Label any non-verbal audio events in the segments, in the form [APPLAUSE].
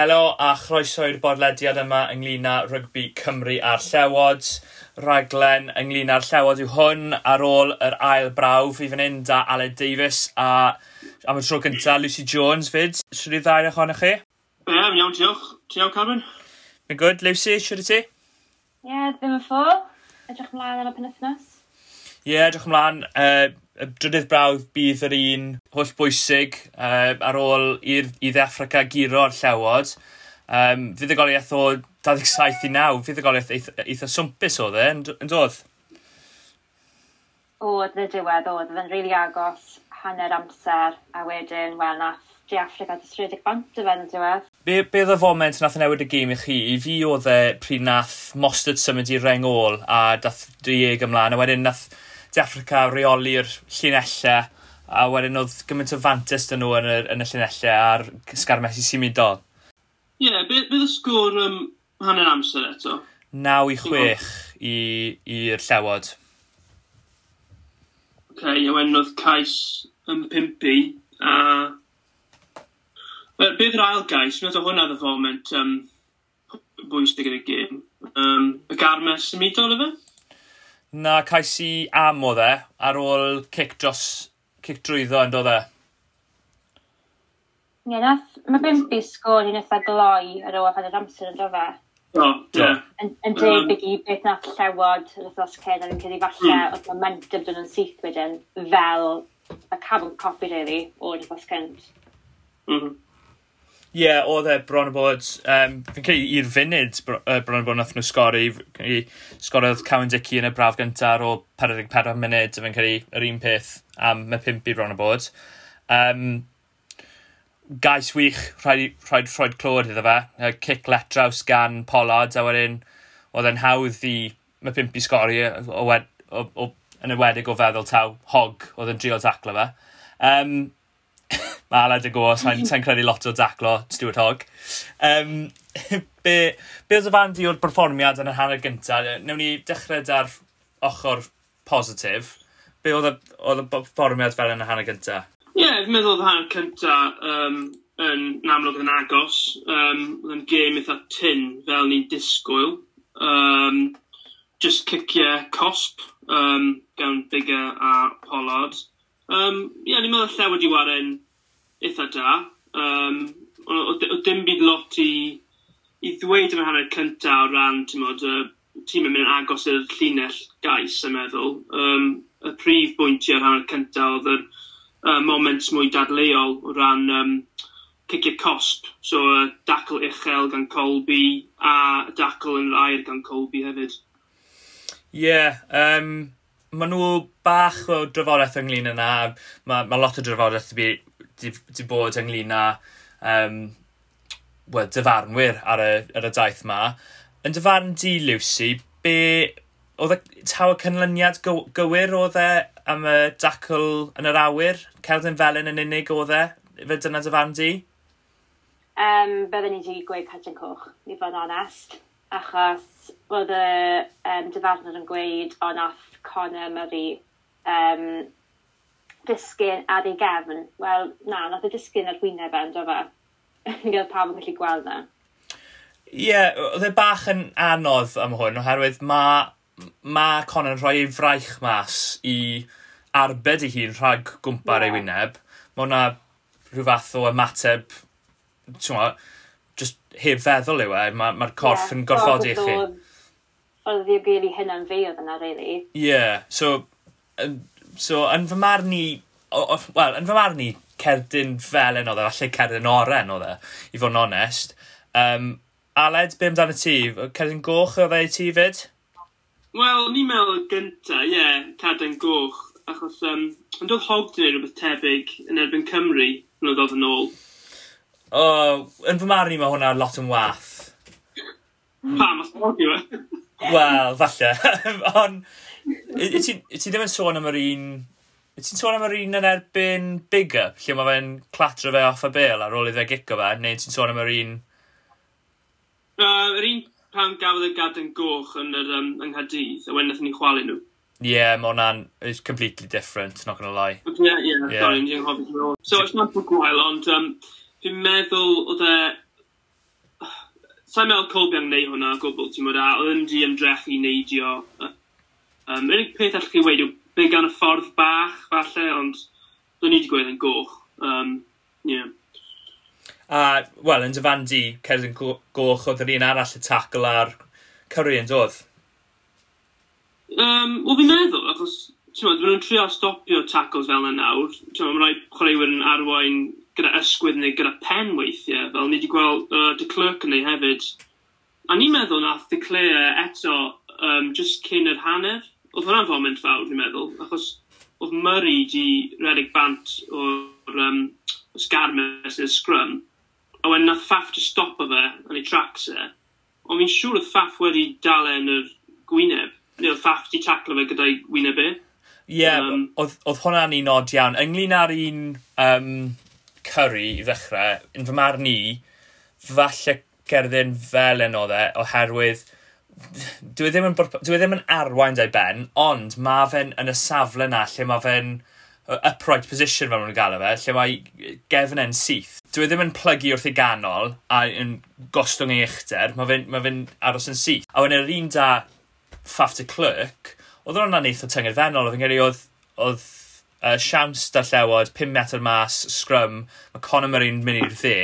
Helo a chroeso i'r bodlediad yma ynglyn â rygbi Cymru a'r Llewod. Raglen ynglyn â'r Llewod yw hwn ar ôl yr ail brawf i fan hyn da Aled Davies a am y tro cyntaf Lucy Jones fyd. Siwr i ddair ohonoch chi? Ie, yeah, iawn, diolch. Ti iawn, Carmen? Mae'n gwyd, Lucy, siwr i ti? Ie, yeah, ddim yn ffôl. Edrych ymlaen ar y penethnos. Ie, yeah, edrych ymlaen. Uh, y drydydd brawdd bydd yr un holl bwysig uh, ar ôl i'r, i Ddeffrica giro'r llewod. Um, fydd y goliaeth o 27 i 9, fydd y goliaeth eitha, eitha swmpus oedd e, yn, dod? doedd? Oedd y diwedd oedd, oedd rili really agos hanner amser, a wedyn, wel, nath Di Africa 30 bant y fe'n diwedd. Be, be oedd y foment nath yn newid y gym i chi? I fi oedd e pryd nath Mostard symud i reng ôl a dath Dieg ymlaen a wedyn nath De Africa reoli'r llinellau a wedyn oedd gymaint o fantes dyn nhw yn y, yn y llinellau a'r sgarmesu Messi sy'n mynd o. Ie, yeah, beth be y sgwr um, hanner amser eto? 9 i 6 i'r llewod. Ok, a wedyn oedd cais yn pimpi a... Wel, beth yr ail gais, mi oedd hwnna ddefo foment um, bwysig yn y gym. Um, y garmes yn mynd o, na cais i am o dde ar ôl cic dros, cic drwyddo yn dod e. Ie, yeah, nath, mae Bimby sgôr i'n eitha gloi ar ôl rhan yr amser yn dofe. O, ie. Yn debyg i beth nath llewod yr wythnos cyn yn cyddi falle mm. oedd momentum dyn nhw'n syth wedyn fel y carbon copy really o'r wythnos cynt. Mm -hmm. Ie, yeah, oedd e bron o bod, um, fi'n credu i'r funud bron o bod nath nhw sgori, i sgoriodd Cowan Dicky yn y braf gyntaf ar ôl 44 munud, fi'n credu yr un peth am y pimp i bron o bod. Um, gais wych, rhaid, rhaid rhaid clod iddo fe, a cic letraws gan Pollard, a wedyn oedd e'n hawdd i mae pimp i sgori o, o, o, o, yn y wedig o feddwl taw hog oedd yn drio taclo fe. Um, Aled y go, sa'n sa credu lot o daclo Stuart Hogg. Um, [LAUGHS] be, be oedd y fan di o'r performiad yn y hanner gyntaf? Newn ni dechrau dar ochr positif. Be oedd y performiad fel yn y hanner gyntaf? Ie, yeah, fi'n meddwl oedd y hanner cyntaf um, yn, yn amlwg yn agos. Um, oedd yn gêm eitha tin fel ni'n disgwyl. Um, just cicio cosp um, gan Bigger a Pollard. Um, ie, yeah, ni'n meddwl lle wedi waren eitha da. Um, o dim byd lot i, i ddweud am y hanner cynta o ran mod, y tîm yn mynd agos i'r llinell gais, yn meddwl. Um, y prif bwyntiau ar hanner cynta oedd yr uh, moment mwy dadleol o ran um, cicio cosp. So, uh, dacl uchel gan Colby a dacl yn air gan Colby hefyd. Ie, yeah, um, maen nhw bach o drafodaeth ynglyn yna. Mae ma lot o drafodaeth i di, di bod ynglyn â um, well, dyfarnwyr ar y, ar y daith ma. Yn dyfarn di, Lucy, be... Oedd y taw y cynlyniad gywir oedd e am y dacl yn yr awyr? Cerddyn felyn yn unig oedd e? Fe dyna dyfarn di? Um, byddwn i wedi gweud Cadrin Coch, i fod onest. Achos oedd y um, dyfarnwr yn gweud, o nath Conor Murray um, disgyn ar ei gefn. Wel, na, nath y disgyn ar wyneb e, ynddo fe. [LAUGHS] Gael pawb yn gallu gweld na. Ie, yeah, oedd e bach yn anodd am hwn, oherwydd mae ma Conan rhoi ei fraich mas i arbed ei hun rhag gwmpa'r yeah. ei wyneb. Mae hwnna rhyw fath o ymateb, ti'n ma, just heb feddwl yw e, mae'r ma corff yeah, yn gorfodi i chi. Oedd ddim gyd i hynna'n fi oedd yna, really. Ie, yeah, so So, yn fy marn i, wel, yn fy marn i, cerdyn fel yn oedd e, falle cerdyn oren oedd e, i fod yn onest. Um, Aled, be amdano ti? Cerdyn goch oedd e i ti fyd? Wel, ni'n meddwl gynta, ie, yeah, cerdyn goch. Achos, um, yn dod hog dyn wneud rhywbeth tebyg yn erbyn Cymru, yn oedd oedd yn ôl. O, yn fy marn i mae hwnna lot yn wath. Pa, os hog i? Wel, falle. [LAUGHS] ond, ti ddim yn sôn am yr un... Y Ti'n sôn am yr un yn erbyn big up, lle mae fe'n clatro fe off y bel ar ôl iddo gico fe, neu ti'n sôn am yr un... Uh, yr un pan gafodd y gadw'n goch yn yr um, yng Nghadydd, a wedyn ni chwalu nhw. Ie, yeah, mae hwnna'n is completely different, not gonna lie. Ie, yeah, yeah, yeah. sorry, ni'n hoffi. So, it's not for gwael, ond um, fi'n meddwl oedd e... [SIGHS] Sa'n meddwl Colby am neud hwnna o gwbl, ti'n modd a, oedd yn di ymdrechu i neidio Um, unig peth allwch chi wedi yw be gan y ffordd bach, falle, ond dwi'n ni wedi gweud yn goch. Um, yeah. A, wel, yn dyfan di, cerdd yn goch oedd yr un arall y tacl ar Cyrru yn dod? Um, wel, fi'n meddwl, achos ti'n meddwl, nhw'n trio stopio tackles fel yna nawr. Ti'n meddwl, mae rai chwaraewyr yn arwain gyda ysgwydd neu gyda pen weithiau, fel ni wedi gweld uh, De Clerc yn ei hefyd. A ni'n meddwl nath De Clerc eto um, just cyn yr hanner, Oedd hwnna'n foment fawr, fi'n meddwl, achos oedd Murray di redig bant o'r um, sgarmes neu'r scrum, a wedyn nath Faff just stopo fe yn ei tracks e, ond fi'n siŵr oedd Faff wedi dal e yn yr gwyneb, neu oedd Faff di taclo fe gyda'i gwyneb e. Ie, yeah, um, oedd oedd hwnna'n un od iawn. Ynglyn ar un um, Curry i ddechrau, yn fy marn i, falle gerdyn fel yn oedd e, oherwydd dwi e ddim yn, dwi e ddim yn arwain da'i ben, ond mae fe'n yn y safle na lle mae fe'n upright position fel nhw'n gael fe, lle mae gefn e'n syth. Dwi e ddim yn plygu wrth ei ganol a yn gostwng ei uchder, mae fe'n ma fe aros yn syth. A wedyn yr un da Fafter Clerk, oedd hwnna'n eitha tyngerfennol, oedd yn gyrru oedd, oedd uh, siams darllewod, 5 metr mas, scrum, mae Conor Murray'n mynd i'r dde,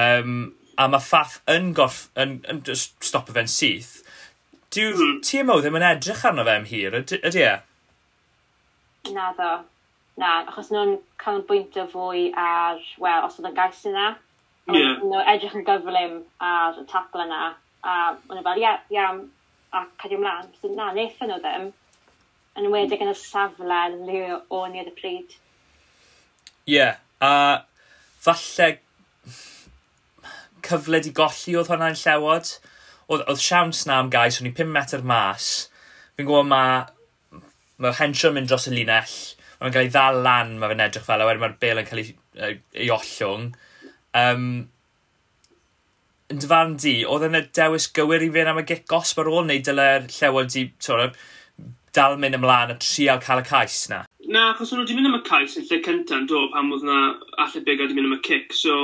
um, a mae Faff yn, gorff, yn, yn, yn stopo fe'n syth, Dwi'n mm. TMO ddim yn edrych arno fe am hir, ydy e? Na ddo. Na, achos nhw'n canolbwyntio fwy ar, wel, os oedd yn gais yna. Yeah. Nhw edrych yn gyflym ar y tabl yna. A nhw'n fel, ia, iawn, a cadw ymlaen. So, na, wnaethon nhw ddim. Yn wedig yn y safle le o'n i ar y pryd. Ie, yeah. a falle cyfle di golli oedd hwnna'n llewod oedd, oedd siawns na am gais, o'n i 5 metr mas, fi'n gwybod mae, mae Hensham yn dros y linell, mae'n cael ei ddal lan, mae fe'n edrych fel, a wedyn mae'r bel yn cael ei, ei ollwng. Um, yn dyfarn di, oedd yna dewis gywir i fe'n am y gic gosb ar ôl, neu dyle'r llewod di, sorry, dal mynd ymlaen a trial cael y cais na? Na, achos o'n nhw wedi mynd am y cais yn lle cyntaf, do, pam oedd yna allu bygad wedi mynd am y cic, so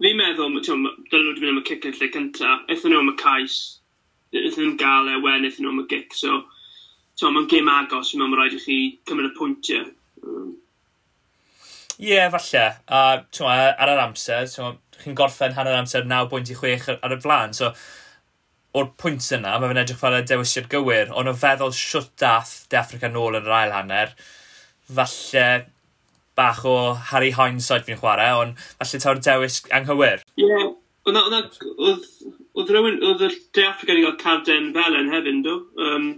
Fi'n meddwl, ti'n dylen nhw wedi mynd am y cic yn lle cynta. Eithon nhw am y cais. Eithon nhw'n gael e, wen eithon nhw am y gic. So, so mae'n gêm agos. Fi'n meddwl mae rhaid i chi cymryd y pwyntiau. Ie, yeah, falle. A tywa, ar yr amser, chi'n gorffen hanner amser 9.6 ar y blaen. So, o'r pwynt yna, mae fe'n edrych fel y dewisiad gywir, ond o feddwl siwt dath De Africa nôl yn yr ail hanner, falle bach o Harry Hindsight fi'n chwarae, ond falle ta'r dewis anghywir. Ie, yeah. oedd rhywun, oedd y De Africa wedi cael carden felen hefyd, do? Um,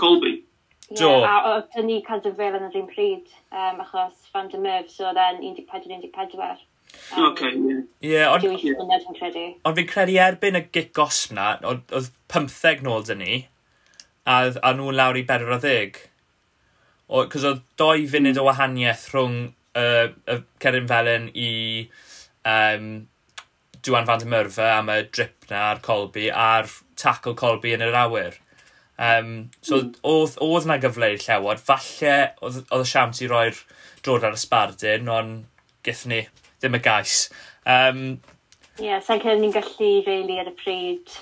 Colby. Do. Yeah, a oedd ni carden felen yr un pryd, um, achos Van der Merf, so oedd e'n 14-14. Um, okay, ie. Yeah, ond yeah. fi'n credu erbyn y gig gosb na, oedd 15 nôl dyn ni, a, a nhw'n lawr i 40. Cos oedd doi funud o wahaniaeth rhwng uh, y Cerin Felen i um, Dwan Van der Myrfa am y drip na a'r Colby a'r tackle Colby yn yr awyr. Um, so mm. oedd, oedd na gyfle i'r llewod, falle oedd, oedd y siams i roi'r drod ar y sbardyn, ond gyth ni ddim y gais. Um, Ie, yeah, sa'n cael ni'n gallu really ar y pryd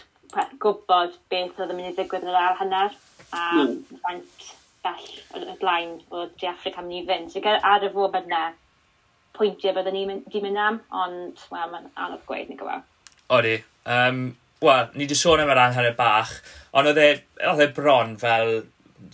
gwybod beth oedd yn mynd i ddigwydd yn yr ar hanner a mm. faint bell y blaen o De Africa am ni fynd. So ar y fob yna, pwyntiau byddwn ni'n mynd, mynd am, ond well, mae'n anodd gweud ni gofio. E. Odi. Um, wel, ni wedi sôn am yr anghyr bach, ond oedd e, oedd e bron fel,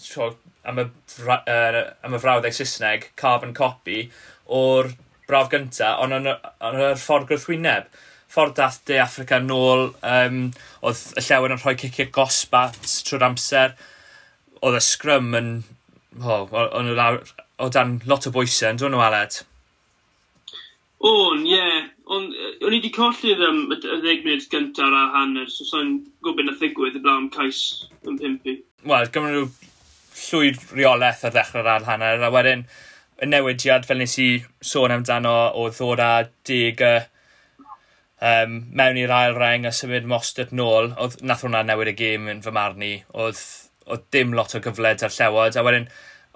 so, am y, uh, am y frawddeg Saesneg, carbon copy, o'r braf gynta, ond yn yr ffordd gwrthwyneb. Ffordd dath De Africa nôl, um, oedd y llewn yn rhoi ciciau gosbat trwy'r amser, oedd y scrum yn... O, o'n. O dan lot o bwysau, yn dwi'n nhw aled? O'n, ie. Yeah. Ond o'n i wedi colli'r um, y ddeg munud gyntaf ar hanner, so sa'n gwybod na ddigwydd y blawn cais yn pimpi. Wel, gymryd nhw llwyd reolaeth ar ddechrau'r ar hanner, a wedyn y newidiad fel nes i sôn amdano o ddod â dig y um, mewn i'r ail reng a symud Mostert nôl, oedd nath hwnna newid y gêm yn fy marn i, oedd oedd dim lot o gyfled ar llewod, a wedyn,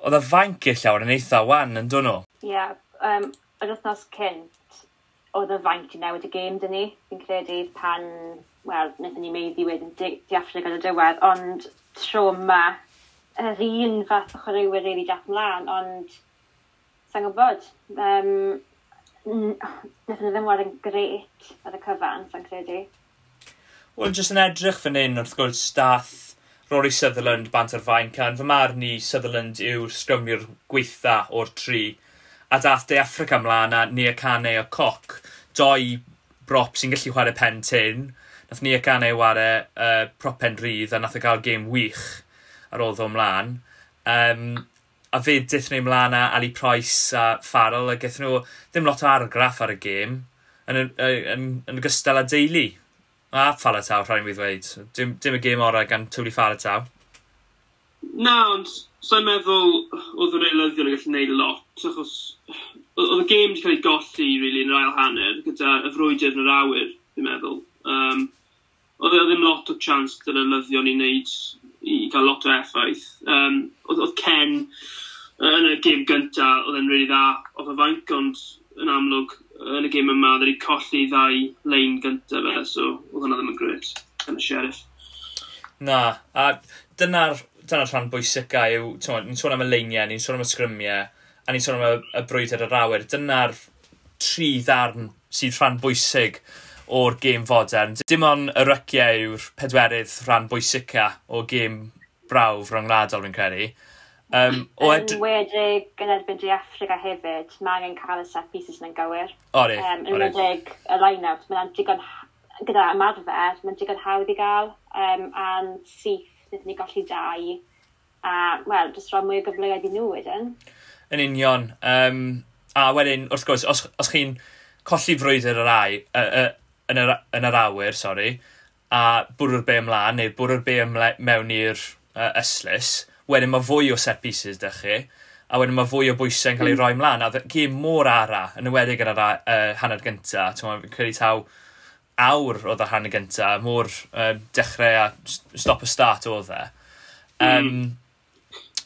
oedd y fainc i'r llawer yn eitha wan yn dyn nhw. Ie, yeah, um, yr wythnos cynt, oedd y fainc i newid y gêm dyn ni. Fi'n credu pan, wel, wnaethon ni meiddi wedyn di, diaffrig ar y diwedd, ond tro yma, yr un fath o chwaraewyr rili really dath mlaen, ond sa'n gwybod. Um, Nethon ni ddim war yn gret ar y cyfan, sa'n credu. Wel, jyst yn edrych fan hyn wrth gwrs, dath Rory Sutherland bant ar faen can. Fy marn i Sutherland yw'r sgrymiwr gweitha o'r tri. A dath De Africa mlaen a Nia Cane o Coc. Doi brop sy'n gallu chwarae pen tyn. Nath Nia Cane chwarae uh, prop pen rydd a nath o gael gêm wych ar ôl ddo mlaen. Um, a fe deth nhw mlaen a Ali Price a Farrell a gethon nhw ddim lot o argraff ar y gêm yn, yn, yn, yn gystal â deulu. A Falataw, rhaid mi ddweud. Dim, dim y gêm orau gan Tuli Falataw. Na, ond sa'n meddwl oedd yr eilyddion yn gallu gwneud lot, achos oedd y gêm wedi cael ei golli really, yn yr ail hanner, gyda y frwydr yn yr awyr, dwi'n meddwl. Um, oedd e ddim lot o chance gyda'r eilyddion i wneud, i gael lot o effaith. Um, oedd, oedd Ken yn y gêm gyntaf, oedd e'n really dda, oedd y fainc, ond yn amlwg, yn y gym yma, dda ni colli ddau lein gyntaf fe, so oedd hwnna ddim yn gred, yn y sheriff. Na, a dyna'r dyna rhan bwysica yw, ni'n sôn am y leiniau, ni'n sôn am y sgrymiau, a ni'n sôn am y, y brwydr yr awyr. Dyna'r tri ddarn sydd rhan bwysig o'r gêm fodern. Dim ond y ryciau yw'r pedwerydd rhan bwysica o gêm brawf rhyngwladol fi'n credu. Um, o ed... Yn wedig yn erbyn di Africa hefyd, mae angen cael y set pieces yn gywir. O rif, um, Yn wedig y line-out, mae'n digon, gyda ymarfer, mae'n digon hawdd i gael, um, a'n syth, nid ni golli dau, a, wel, jyst rhan mwy o gyfleoedd i nhw wedyn. Yn union. Um, a wedyn, wrth gwrs, os, os chi'n colli frwydr yr ai, yn yr, yn yr awyr, sori, a bwrw'r be ymlaen, neu bwrw'r be ymlaen mewn i'r uh, yslys, wedyn mae fwy o set pieces dych chi, a wedyn mae fwy o bwysau yn cael ei hmm. roi mlaen, a gym mor ara, yn ywedig yn yr uh, hanner gynta, ti'n credu taw awr oedd y hanner gynta, mor uh, dechrau a stop a start oedd e. Um, mm.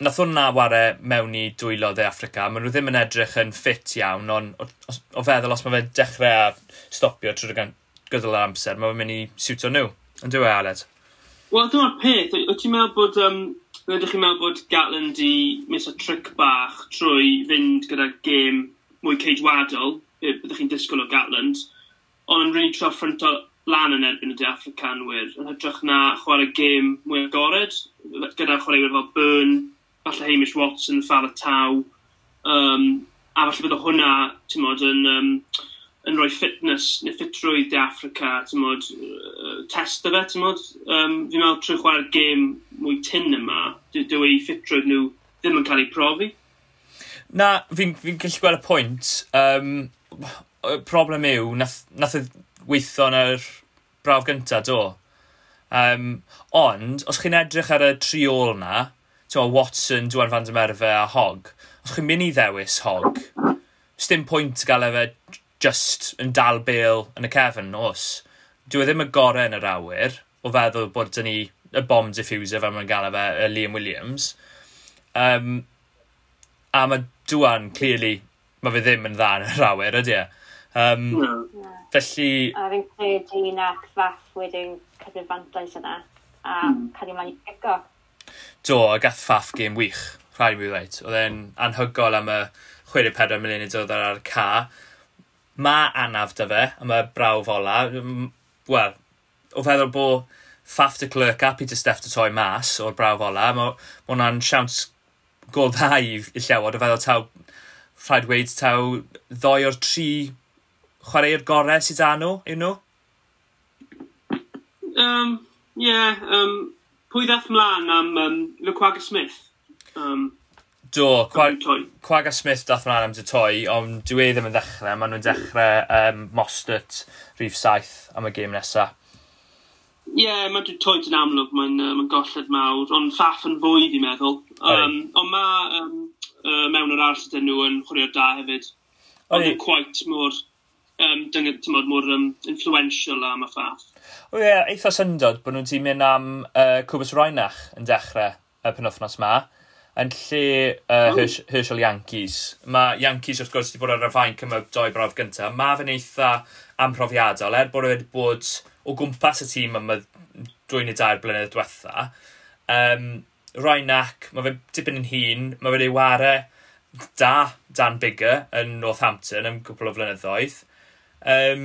Nath hwnna ware mewn i dwylo dde Africa, maen nhw ddim yn edrych yn ffit iawn, ond o, o, o feddwl os mae fe dechrau a stopio trwy'r gydol yr amser, mae fe'n mynd i siwto nhw. Yn dweud, Aled? Wel, dyma'r peth. Wyt ti'n meddwl bod um, ydych chi'n meddwl bod Gatland mis o tric bach trwy fynd gyda gêm mwy ceidwadol, byddwch chi'n disgwyl o Gatland, ond yn rili ffrant o lan yn erbyn y De Africanwyr, yn hytrach na chwarae gêm mwy agored, gyda chwaraewyr fel Byrne, falle Hamish Watson, Fala Taw, um, a falle bydd hwnna, ti'n modd, yn um, yn rhoi fitness neu ffitrwydd de Africa, ti'n modd, uh, test o fe, ti'n modd. Um, fi'n meddwl trwy chwarae'r gêm mwy tyn yma, dyw ei ffitrwydd nhw ddim yn cael ei profi. Na, fi'n fi, gallu gweld y pwynt. Um, y problem yw, nath, nath y weithio yn yr braf gyntaf, do. Um, ond, os chi'n edrych ar y triol na, ti'n Watson, Dwan van der Merfe a Hog, os chi'n mynd i ddewis Hog, sdim pwynt gael efo just yn dal bel yn y cefn, os. Dwi e ddim y gorau yn yr awyr o feddwl bod dyn ni y bomb diffuser fel mae'n gael fe, y Liam Williams. Um, a mae Dwan, clearly, mae fe ddim yn dda yn yr awyr, ydy e. Um, no. Hmm. Felly... A fi'n credu na fath wedyn cyrraedd fantais yna a mm. cael ei mlaen i ego. Do, a gath fath gêm wych, rhaid i mi ddweud. Oedd e'n anhygol am y 64 munud oedd ar y ca. Mae anaf dy fe, a mae brawf ola. Wel, o feddwl bod Faf de Clerc a Peter Steff dy toi mas o'r brawf ola, mae hwnna'n siawns gol dda i, i llewod. O feddwl taw, rhaid weid taw ddoi o'r tri chwarae'r gorau sydd â nhw, yw nhw? Um, yeah, um, pwy ddath mlaen am um, Luquaga Smith? Um, Do, Quag, a Smith dath mlaen am dy toi, ond dwi e ddim yn dechrau. Maen nhw'n dechrau um, Mostert rhif saith am y gêm nesaf. Ie, yeah, mae Detroit yn amlwg, mae'n uh, mae golled mawr, ond ffaff yn fwy, fi'n meddwl. Um, ond mae um, uh, mewn yr ars ydyn nhw yn chwaraeo'r da hefyd. Ond yn quite mor, um, dynged, tymod, mor um, influential am y ffaff. O ie, yeah, eitha syndod bod nhw'n mynd am uh, Cwbys Roenach yn dechrau y penwthnos ma yn lle uh, Hersh, Herschel Yankees. Mae Yankees wrth gwrs wedi bod ar y fain cymryd doi braf gyntaf. Mae fe'n eitha amprofiadol, er bod wedi bod o gwmpas y tîm yma drwy neu dair blynedd diwetha. Um, Rhaid nac, mae fe dipyn yn hun, mae fe'n ei warau da Dan Bigger yn Northampton yn gwbl o flynyddoedd. Um,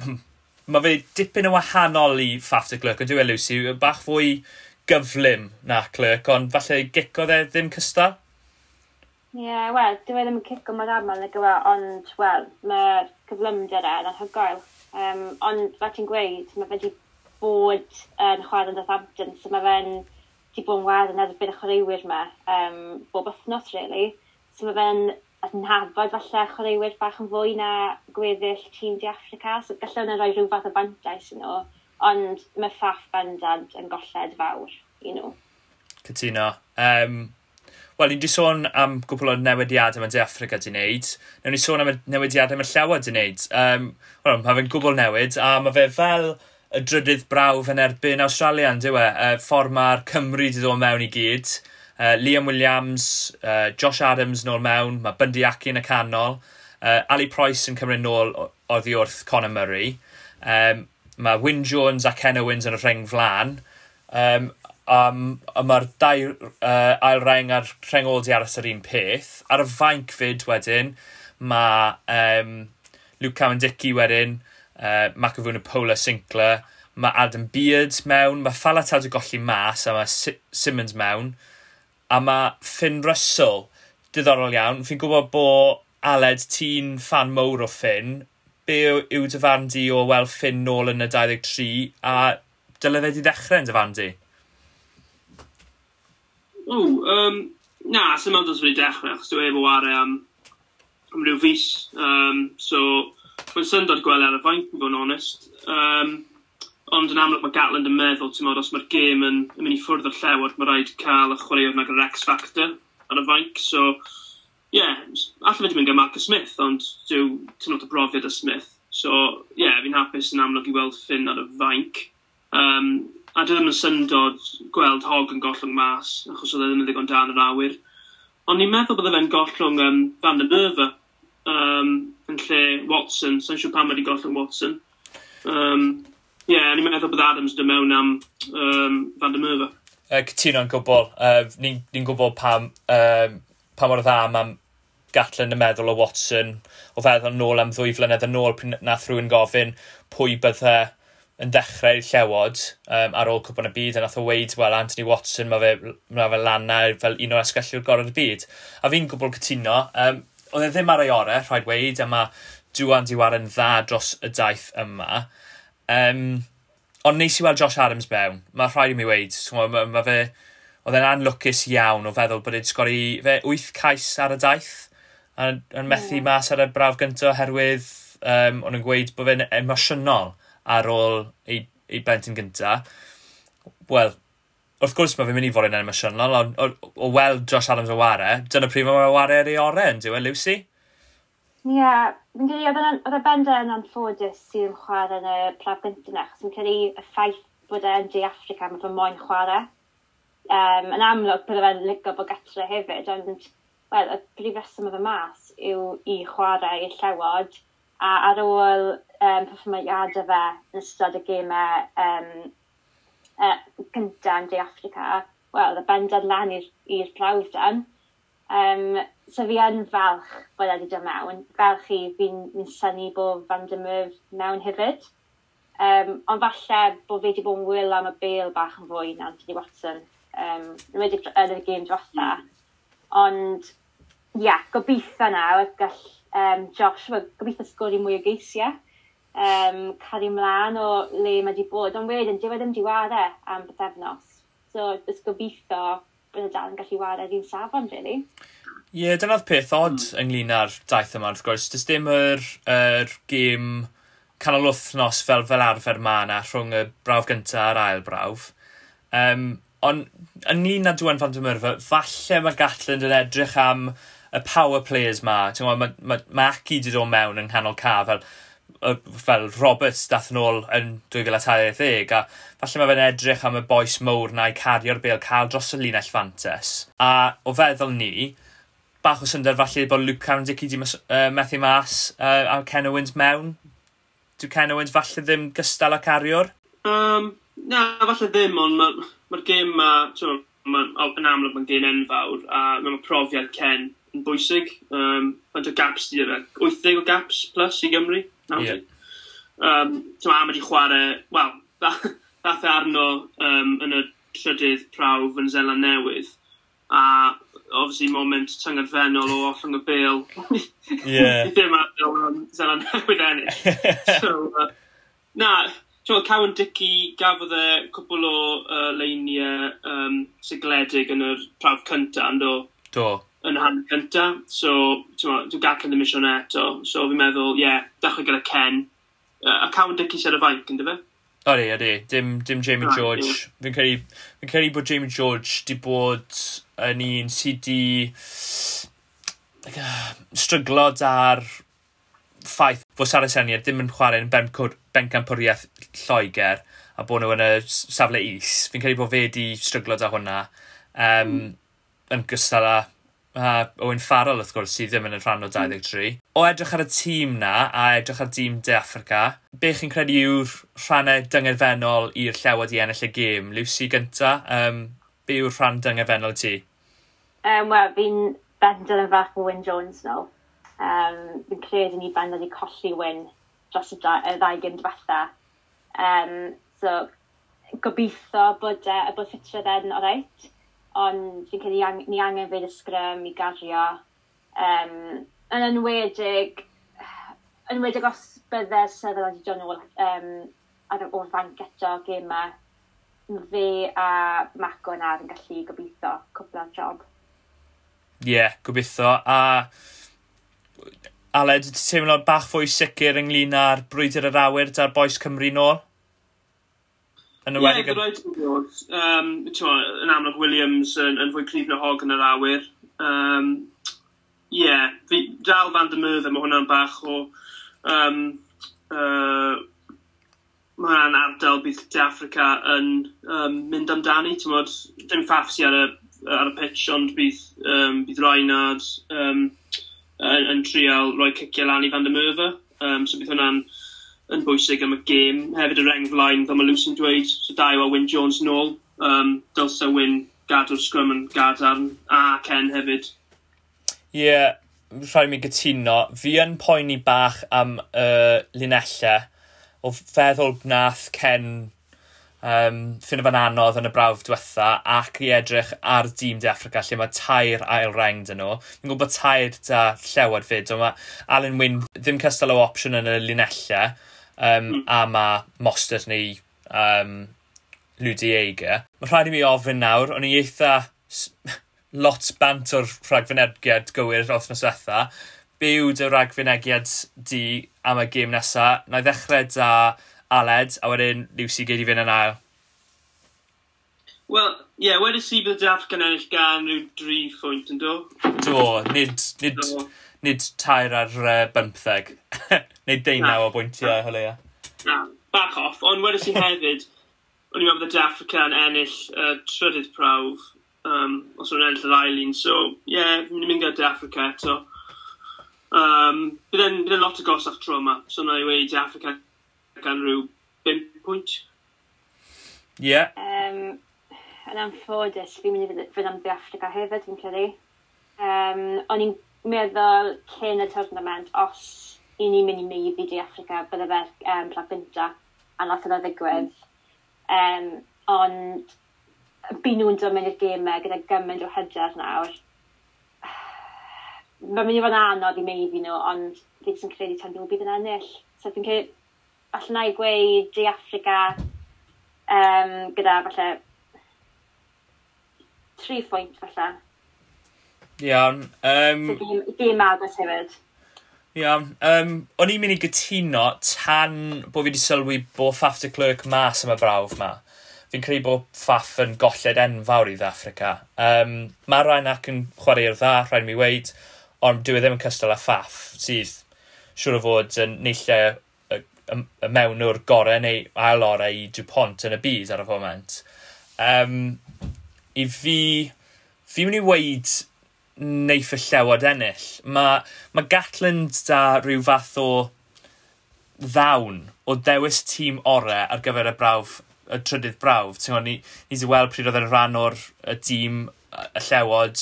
[LAUGHS] mae fe dipyn yn wahanol i Faf de Glwc, yn dweud Lucy, bach fwy gyflym na Clerc, ond falle gicodd e ddim cysta? Ie, yeah, wel, dwi wedi ddim yn cico mor aml y gyfer, ond, wel, mae'r cyflymder e'n anhygoel. Um, ond, fe ti'n gweud, mae fe wedi bod yn chwarae yn Southampton, so mae fe'n wedi bod yn wadd yn erbyn y chwaraewyr yma, um, bob wythnos, really. So mae fe'n adnabod falle chwaraewyr bach yn fwy na gweddill tîm di Africa, so gallai hwnna rhoi rhyw fath o fantais you know ond mae ffaff bendant yn golled fawr, you know. Cytuno. Um, Wel, ni'n di sôn am gwbl o newidiadau mae De Africa di wneud. Nawr ni sôn am y newidiadau mae Llewa di wneud. Um, Wel, mae fe'n gwbl newid, a mae fe fel y drydydd brawf yn erbyn Australia, yn e? Uh, ffordd mae'r Cymru di ddod mewn i gyd. Uh, Liam Williams, uh, Josh Adams nôl mewn, mae Bundy Aki yn y canol. Uh, Ali Price yn cymryd nôl oddi wrth Conor Murray. Um, mae Wyn Jones a Ken Owens yn y rheng flan. Um, um, a mae'r dau uh, ail reng a'r rheng ôl di aros yr un peth. Ar y fainc fyd wedyn, mae um, Luke Cawendicki wedyn, uh, Macafwn y Pola Sinclair, mae Adam Beard mewn, mae Falatau wedi golli mas a mae Simmons mewn, a mae Finn Russell, diddorol iawn. Fi'n gwybod bod Aled, ti'n fan mowr o Finn, be yw dy farn di o weld Finn nôl yn y 23 a dyle fe di ddechrau yn dy farn di? O, um, na, sy'n meddwl sy'n wedi dechrau, achos dwi e efo wario am, am rhyw fus. Um, so, mae'n syndod gweld e ar y faint, yn fod yn onest. Um, ond yn amlwg mae Gatland yn meddwl, ti'n meddwl, os mae'r gêm yn, yn mynd i ffwrdd o'r llewod, mae rhaid cael y chwaraewr nag yr X-Factor ar y fainc, so ie, yeah, allai wedi mynd gyda Marcus Smith, ond dyw t'm lot brofiad 'da Smith. So ie, yeah, fi'n hapus yn amlwg i weld Finn ar y fainc. Um, a dwi ddim yn syndod gweld Hog yn gollwng mas, achos oedd e ddim yn ddigon dan yr awyr. Ond ni'n meddwl bod fe'n gollwng um, Van der Nerva, um, yn lle Watson, sa'n siŵr pan wedi gollwng Watson. Um, Ie, yeah, ni'n meddwl bod Adams dy mewn am um, Van der Merwe. Uh, Cytuno'n gwbl. Uh, ni'n ni, n, gwbl pam, um, pam mor dda mam gatlen y meddwl o Watson o feddwl nôl am ddwy flynedd yn ôl pryd nath rhywun gofyn pwy bydde yn dechrau'r llewod um, ar ôl cwpan y byd a nath o weid, wel, Anthony Watson, mae fe, ma fe lanna fel un o'r esgellwyr gorau'r byd. A fi'n gwbl cytuno, um, oedd e ddim ar ei orau, rhaid weid, a mae Dwan Diwar yn dda dros y daith yma. Um, ond neis i weld Josh Adams mewn. Mae rhaid i mi weid, mae ma, ma fe... Oedd e'n anlwcus iawn o feddwl bod e'n sgori fe 8 cais ar y daith yn, yn methu hmm. mas ar y braf gyntaf oherwydd um, o'n yn gweud bod fe'n emosiynol ar ôl ei, ei blentyn gyntaf. Wel, wrth gwrs mae fe'n mynd i fod yn emosiynol, ond o, o, o weld Josh Adams o ware, dyna pryd mae ware ar ei oren, diw e, Lucy? Ie, yeah, fi'n credu oedd y benda yn anffodus sy'n chwarae yn y plaf gyntaf na, chos fi'n credu y ffaith bod e'n De Africa, mae fe'n moyn chwarae. Um, yn amlwg, bydde fe'n ligo bod gatre hefyd, ond wel, y brif reswm oedd y mas yw i chwarae i'r llewod, a ar ôl um, performiadau fe yn ystod y gemau um, uh, cyntaf yn De Africa, wel, y bendad lan i'r brawdan. Um, so fi yn falch bod wedi dod mewn. Falch i fi'n fi syni bod Van Dymyf mewn hefyd. Um, ond falle bod fi wedi bod yn wyl am y bel bach yn fwy na Anthony Watson um, yn y game diwetha. Ond yeah, gobeithio nawr gall um, Josh, gobeithio sgori mwy o geisiau, um, cael ei mlaen o le mae wedi bod, ond wedyn, e diwedd yn diwaddau am bythefnos. So, ys gobeithio bydd y dal yn gallu wared i'n safon, really. Ie, yeah, dyna'r peth od mm. ynglyn â'r daith yma, wrth gwrs. Dys dim yr, yr gêm canol wythnos fel, fel arfer ma na rhwng y brawf gyntaf a'r ail brawf. Um, ond ynglyn â Dwan Fan Dymyrfa, falle mae Gatlin yn edrych am y power players ma, ti'n gwybod, mae ma, ma Aki wedi dod mewn yng nghanol ca, fel, fel Roberts dath yn ôl yn 2013, a falle mae fe'n edrych am y boes mowr na i cario'r bel cael dros y linell fantes. A o feddwl ni, bach o syndod falle bod Luke Carndicki di uh, methu mas uh, a Ken Owens mewn. Dyw Ken Owens falle ddim gystal â cariwr? Um, na, falle ddim, ond mae'r ma, gêm ma ma, yn amlwg mae'n gêm enfawr a mae'n profiad Ken yn bwysig. Um, faint o gaps di yna. 80 o gaps plus i Gymru. Yeah. Um, Tyma am wedi chwarae, wel, [LAUGHS] dath arno um, yn y trydydd prawf yn Zela Newydd. A, obviously, moment tyngadfennol o offering y bil. yeah. Ddim arno um, Zeland Newydd ennill. [LAUGHS] so, uh, na, Ti'n Cowan Dicky gafodd e cwbl o uh, leiniau um, sigledig yn yr prawf cyntaf, ynddo? Do yn hand cynta. So, dwi'n gacen ddim eisiau hwnna eto. So, fi'n meddwl, ie, yeah, dechrau gyda Ken. Uh, a cawn dy cysau ar y fainc, ynddo fe? Odi, odi. Dim, dim Jamie right, George. Yeah. Fi'n credu, fi credu bod Jamie George di bod yn un sydd di like, uh, stryglo dar ffaith fod Sarah Seniad ddim yn chwarae yn bencampwriaeth Lloegr a bod nhw yn y safle is. Fi'n credu bod fe di stryglod â hwnna um, mm. yn gystal â uh, Owen Farrell wrth gwrs sydd ddim yn y rhan o 23. Mm. O edrych ar y tîm na a edrych ar dîm De Africa, be chi'n credu yw'r rhannau dyngerfennol i'r llewod i ennill y gêm? Lucy gynta, um, be yw'r rhan dyngerfennol ti? Um, Wel, fi'n bendel yn fach o Wyn Jones no. Um, fi'n credu ni bendel wedi colli Wyn dros y y ddau gym diwetha. Um, so, gobeithio bod, uh, bod ffitredd yn reit ond fi'n credu ni angen fyd ysgrym i gario. Um, yn enwedig, yn enwedig os bydde sefyl wedi dod nôl um, ar o'r fan geto gema, fe a Maco yna yn gallu gobeithio cwbl o'r job. Ie, yeah, gobeithio. A Aled, ti'n teimlo bach fwy sicr ynglyn â'r brwydr yr awyr da'r boes Cymru nôl? Yn ymwedig... Ie, rhaid ti'n gwybod. Um, yn amlwg Williams yn, yn fwy cryf na hog yn yr awyr. Um, Ie, yeah, fi dal fan dy mydd mae hwnna'n bach o... Um, uh, mae hwnna'n ardal bydd De Africa yn um, mynd amdani. ti'n Mod, dim ffafsi ar y, ar y pitch, ond bydd, um, bydd Reinhard um, yn, yn trial roi cicio lan i fan dy mydd. Um, so bydd hwnna'n yn bwysig am y gêm. Hefyd yr enghraifft flaen, fel mae Lucy'n dweud, so dau o Wyn Jones nôl. Um, Dylse Wyn gadw'r sgrym yn gadarn, a Ken hefyd. Ie, yeah, rhaid mi gytuno. Fi yn poeni bach am uh, linellau. O feddwl nath Ken um, ffyn fan anodd yn y brawf diwetha ac i edrych ar dîm de Africa lle mae tair ail reng dyn nhw. Fi'n gwybod tair da llewod fyd, ond mae Alan Wyn ddim cystal o opsiwn yn y linellau um, mm. a mae Mostert neu um, Ludi Eiger. Mae rhaid i mi ofyn nawr, o'n i eitha [LAUGHS] lot bant o'r rhagfynegiad gywir yr othnos diwetha. Be yw dy rhagfynegiad di am y gêm nesaf? Na i ddechrau da Aled, a wedyn Lucy gyd i fynd yn ail. Wel, ie, yeah, wedi si bydd y daff gan ennill gan rhyw dri phwynt yn do? Do, nid, nid, do nid tair ar uh, bymtheg. [LAUGHS] neu deunaw o bwyntiau hwlea. Na, back off. Ond wedi si hefyd, o'n i'n meddwl bod y Africa yn ennill uh, trydydd prawf, um, os o'n ennill yr ailun. So, ie, yeah, ni'n mynd gyda De Africa eto. Um, Bydd e'n lot o gosach tro yma, so na i wedi De Africa gan rhyw 5 pwynt. Ie. Yeah. Um, yn anffodus, fi'n mynd i fynd am De Africa hefyd, fi'n credu. Um, o'n i'n meddwl cyn y tournament, os i ni'n mynd i meiddi di Africa, bydde fe um, rhan gynta a nath yna ddigwydd. Um, ond bu nhw'n dod mynd i'r gemau gyda gymaint o hyder nawr. [SIGHS] Mae'n mynd i fod yn anodd i meiddi nhw, ond fi jyst yn credu tan nhw bydd yn ennill. So fi'n credu, allan i gweud di Africa um, gyda falle tri phwynt falle. Iawn. Um, dim agos hefyd. Iawn. Um, o'n i'n mynd i gytuno tan bod fi wedi sylwi bod Faf de Clerc mas am y brawf ma. Fi'n credu bod Faf yn golled enfawr i Ddafrica. Um, mae rhain ac yn chwarae'r dda, rhaid mi weid, ond dwi e ddim yn cystal â Faf, sydd siŵr o fod yn neillio y mewn o'r gorau neu ail orau i Dupont yn y byd ar y foment. Um, I fi, fi'n mynd i weid neiff y llewod ennill. Mae ma Gatland da rhyw fath o ddawn o dewis tîm orau ar gyfer y brawf, y trydydd brawf. Ti'n gwybod, ni, ni wedi weld pryd oedd yn rhan o'r y dîm y llewod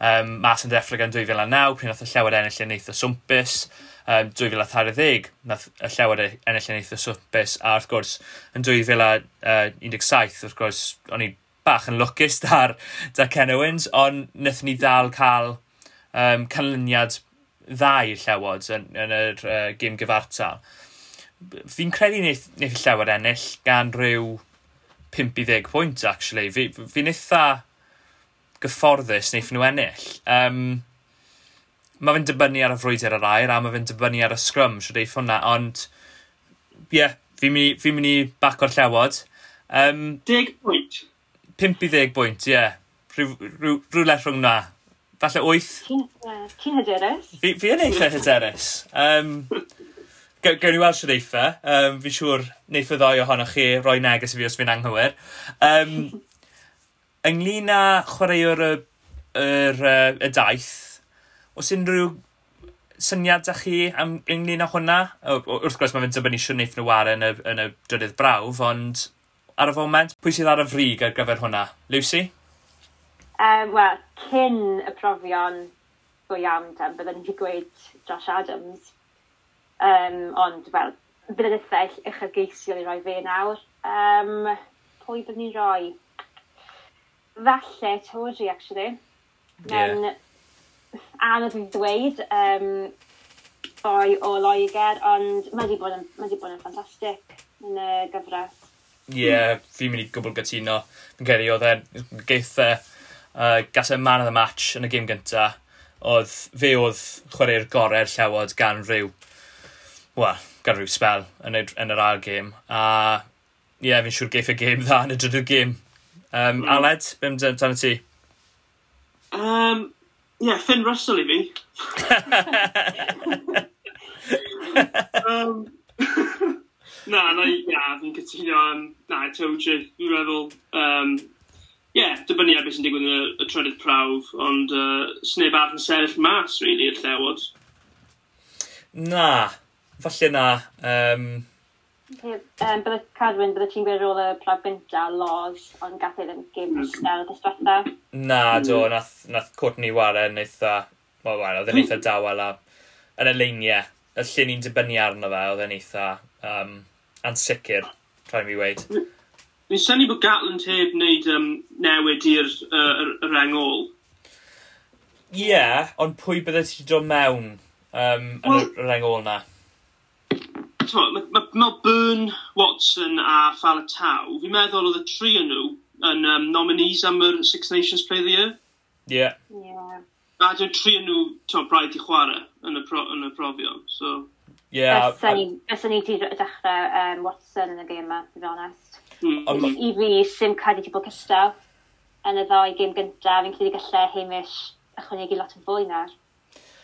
um, mas yn Defrag yn 2009, pryd oedd y llewod ennill yn eitha swmpus. Um, 2013, nath y llewod ennill e yn eitha e, e swmpus. A wrth gwrs, yn 2017, wrth gwrs, o'n i bach yn lwcus dar, da Ken Owens, ond wnaethon ni ddal cael um, canlyniad ddau llewod yn, yn yr uh, gym gyfartal. Fi'n credu wneud, wneud llewod ennill gan rhyw 50 pwynt, actually. Fi'n fi, fi eitha gyfforddus wneud nhw ennill. Um, mae fe'n dibynnu ar y frwydr yr air a mae fe'n dibynnu ar y sgrym, sydd deith hwnna, ond ie, yeah, fi'n mynd i fi bac o'r llewod. Um, Deg pwynt pimp i ddeg bwynt, ie. Yeah. Rhyw, rhyw, rhywle rhwng na. Falle 8. Ti'n hyderus? Fi, fi yn eitha hyderus. Um, Gawn ni weld sy'n eitha. Um, fi'n siŵr neith y ddoi ohonoch chi roi neges i fi os fi'n anghywir. Um, ynglyn â chwaraewr y, yr, y daith, os unrhyw syniad â chi am ynglyn â hwnna? Wrth gwrs mae fe'n dibynnu siwr neith nhw ar yn y, yn y drydydd brawf, ond ar y foment, pwy sydd ar y frig ar gyfer hwnna? Lucy? Um, Wel, cyn y profion go iawn, ten, byddwn ni'n gweud Josh Adams. Um, ond, fel, bydd yn ethell uchelgeisiol i roi fe nawr. Um, pwy bydd ni'n rhoi? Falle Tori, actually. Mewn yeah. anodd i ddweud, um, boi o Loegr, ond mae wedi bod yn, ma bod yn ffantastig yn y gyfres Ie, yeah, fi'n mynd i gwbl gytuno. Fi'n credu oedd e'n geith e uh, gas e man of the match yn y gym gynta. Oedd fe oedd chwarae'r gorau'r llawod gan rhyw, wel, gan rhyw spel yn, y, yn yr ar gêm. A ie, yeah, fi'n siŵr geith y gêm dda yn y drydydd gêm. Um, mm. Aled, beth ymwneud tan y ti? Um, Ie, yeah, Finn Russell i fi. [LAUGHS] [LAUGHS] um, [LAUGHS] na, na, ia, fi'n cytuno am, na, Tewchig, fi'n meddwl, um, ie, yeah, dibynnu ar beth sy'n digwydd yn y, y trydydd prawf, ond uh, sneb arf yn sefyll mas, really, i'r llewod. Na, falle na. Um... Um, bydde Cadwyn, bydde ti'n gwneud rôl y prawf gynta, Laws, ond gath ei ddim gym ystel dysbetha. Na, do, mm. nath, nath Courtney Warren eitha, wel, wel, oedd yn eitha dawel a, yn y leiniau, y lle ni'n dibynnu arno fe, oedd yn eitha, um, ansicr, rhaid mi weid. Ni'n syni bod Gatland heb wneud um, newid i'r uh, rengol. Ie, yeah, ond pwy bydde ti dod mewn um, yn well, y rengol na? Mae ma, ma Byrne, Watson a Falatau, fi'n meddwl oedd y tri yn nhw yn um, nominees am yr Six Nations Play of the Year. Ie. Yeah. yeah. A dwi'n tri yn nhw, ti'n rhaid i chwarae yn y, pro, yn y profion, so... Yeah. Byswn ni wedi dechrau um, Watson yn y gêm yma, to be honest. Mm. I, fi, sy'n cael ti bod cystal yn y ddoi gêm gyntaf, fi'n credu gallu Hamish ychwanegu lot yn fwy na'r.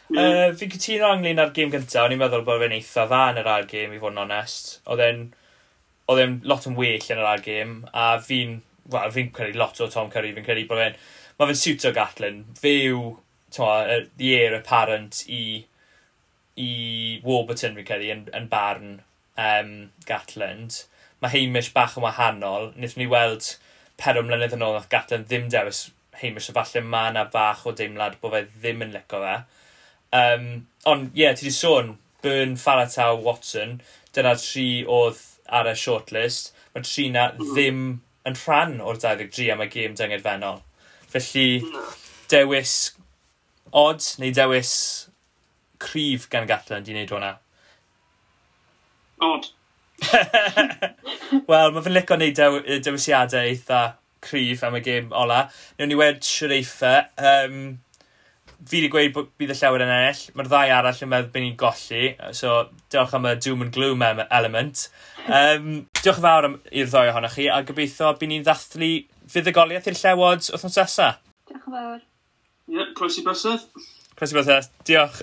Mm. Uh, fi'n cytuno ynglyn â'r gêm gyntaf, o'n i'n meddwl bod fe'n eitha dda yn yr ail gêm, i fod yn onest. Oedd e'n lot yn well yn yr ail gêm, a fi'n well, fi'n credu lot o Tom Curry, fi'n credu bod fe'n, mae fe'n siwtio Gatlin, fe yw, the heir apparent i i Warburton fi'n credu yn, yn barn um, Gatland. Mae Hamish bach yn wahanol. Nid ni weld per mlynedd yn ôl nath Gatland ddim dewis Hamish, falle mae yna bach o deimlad bod fe ddim yn licio fe. Um, ond ie, yeah, ti di sôn, Byrne, Farataw, Watson, dyna tri oedd ar y shortlist. Mae tri na hmm. ddim yn rhan o'r 23 am y gêm dyngedfennol. Felly, dewis odd neu dewis cryf gan Gatlan, di wneud hwnna? Od. [LAUGHS] Wel, mae fe'n licio gwneud dew dewisiadau eitha cryf am y gêm ola. Newn ni wed Sireitha. Um, fi wedi gweud bod bydd y llawer yn ennill. Mae'r ddau arall yn meddwl bod ni'n golli. So, diolch am y doom and gloom element. Um, diolch yn fawr i'r ddoi ohonoch chi, a gobeithio bydd ni'n ddathlu fuddugoliaeth i'r llewod wrth nos nesaf. Diolch yn fawr. Ie, yeah, croesi bysedd. Croesi bysedd. Diolch.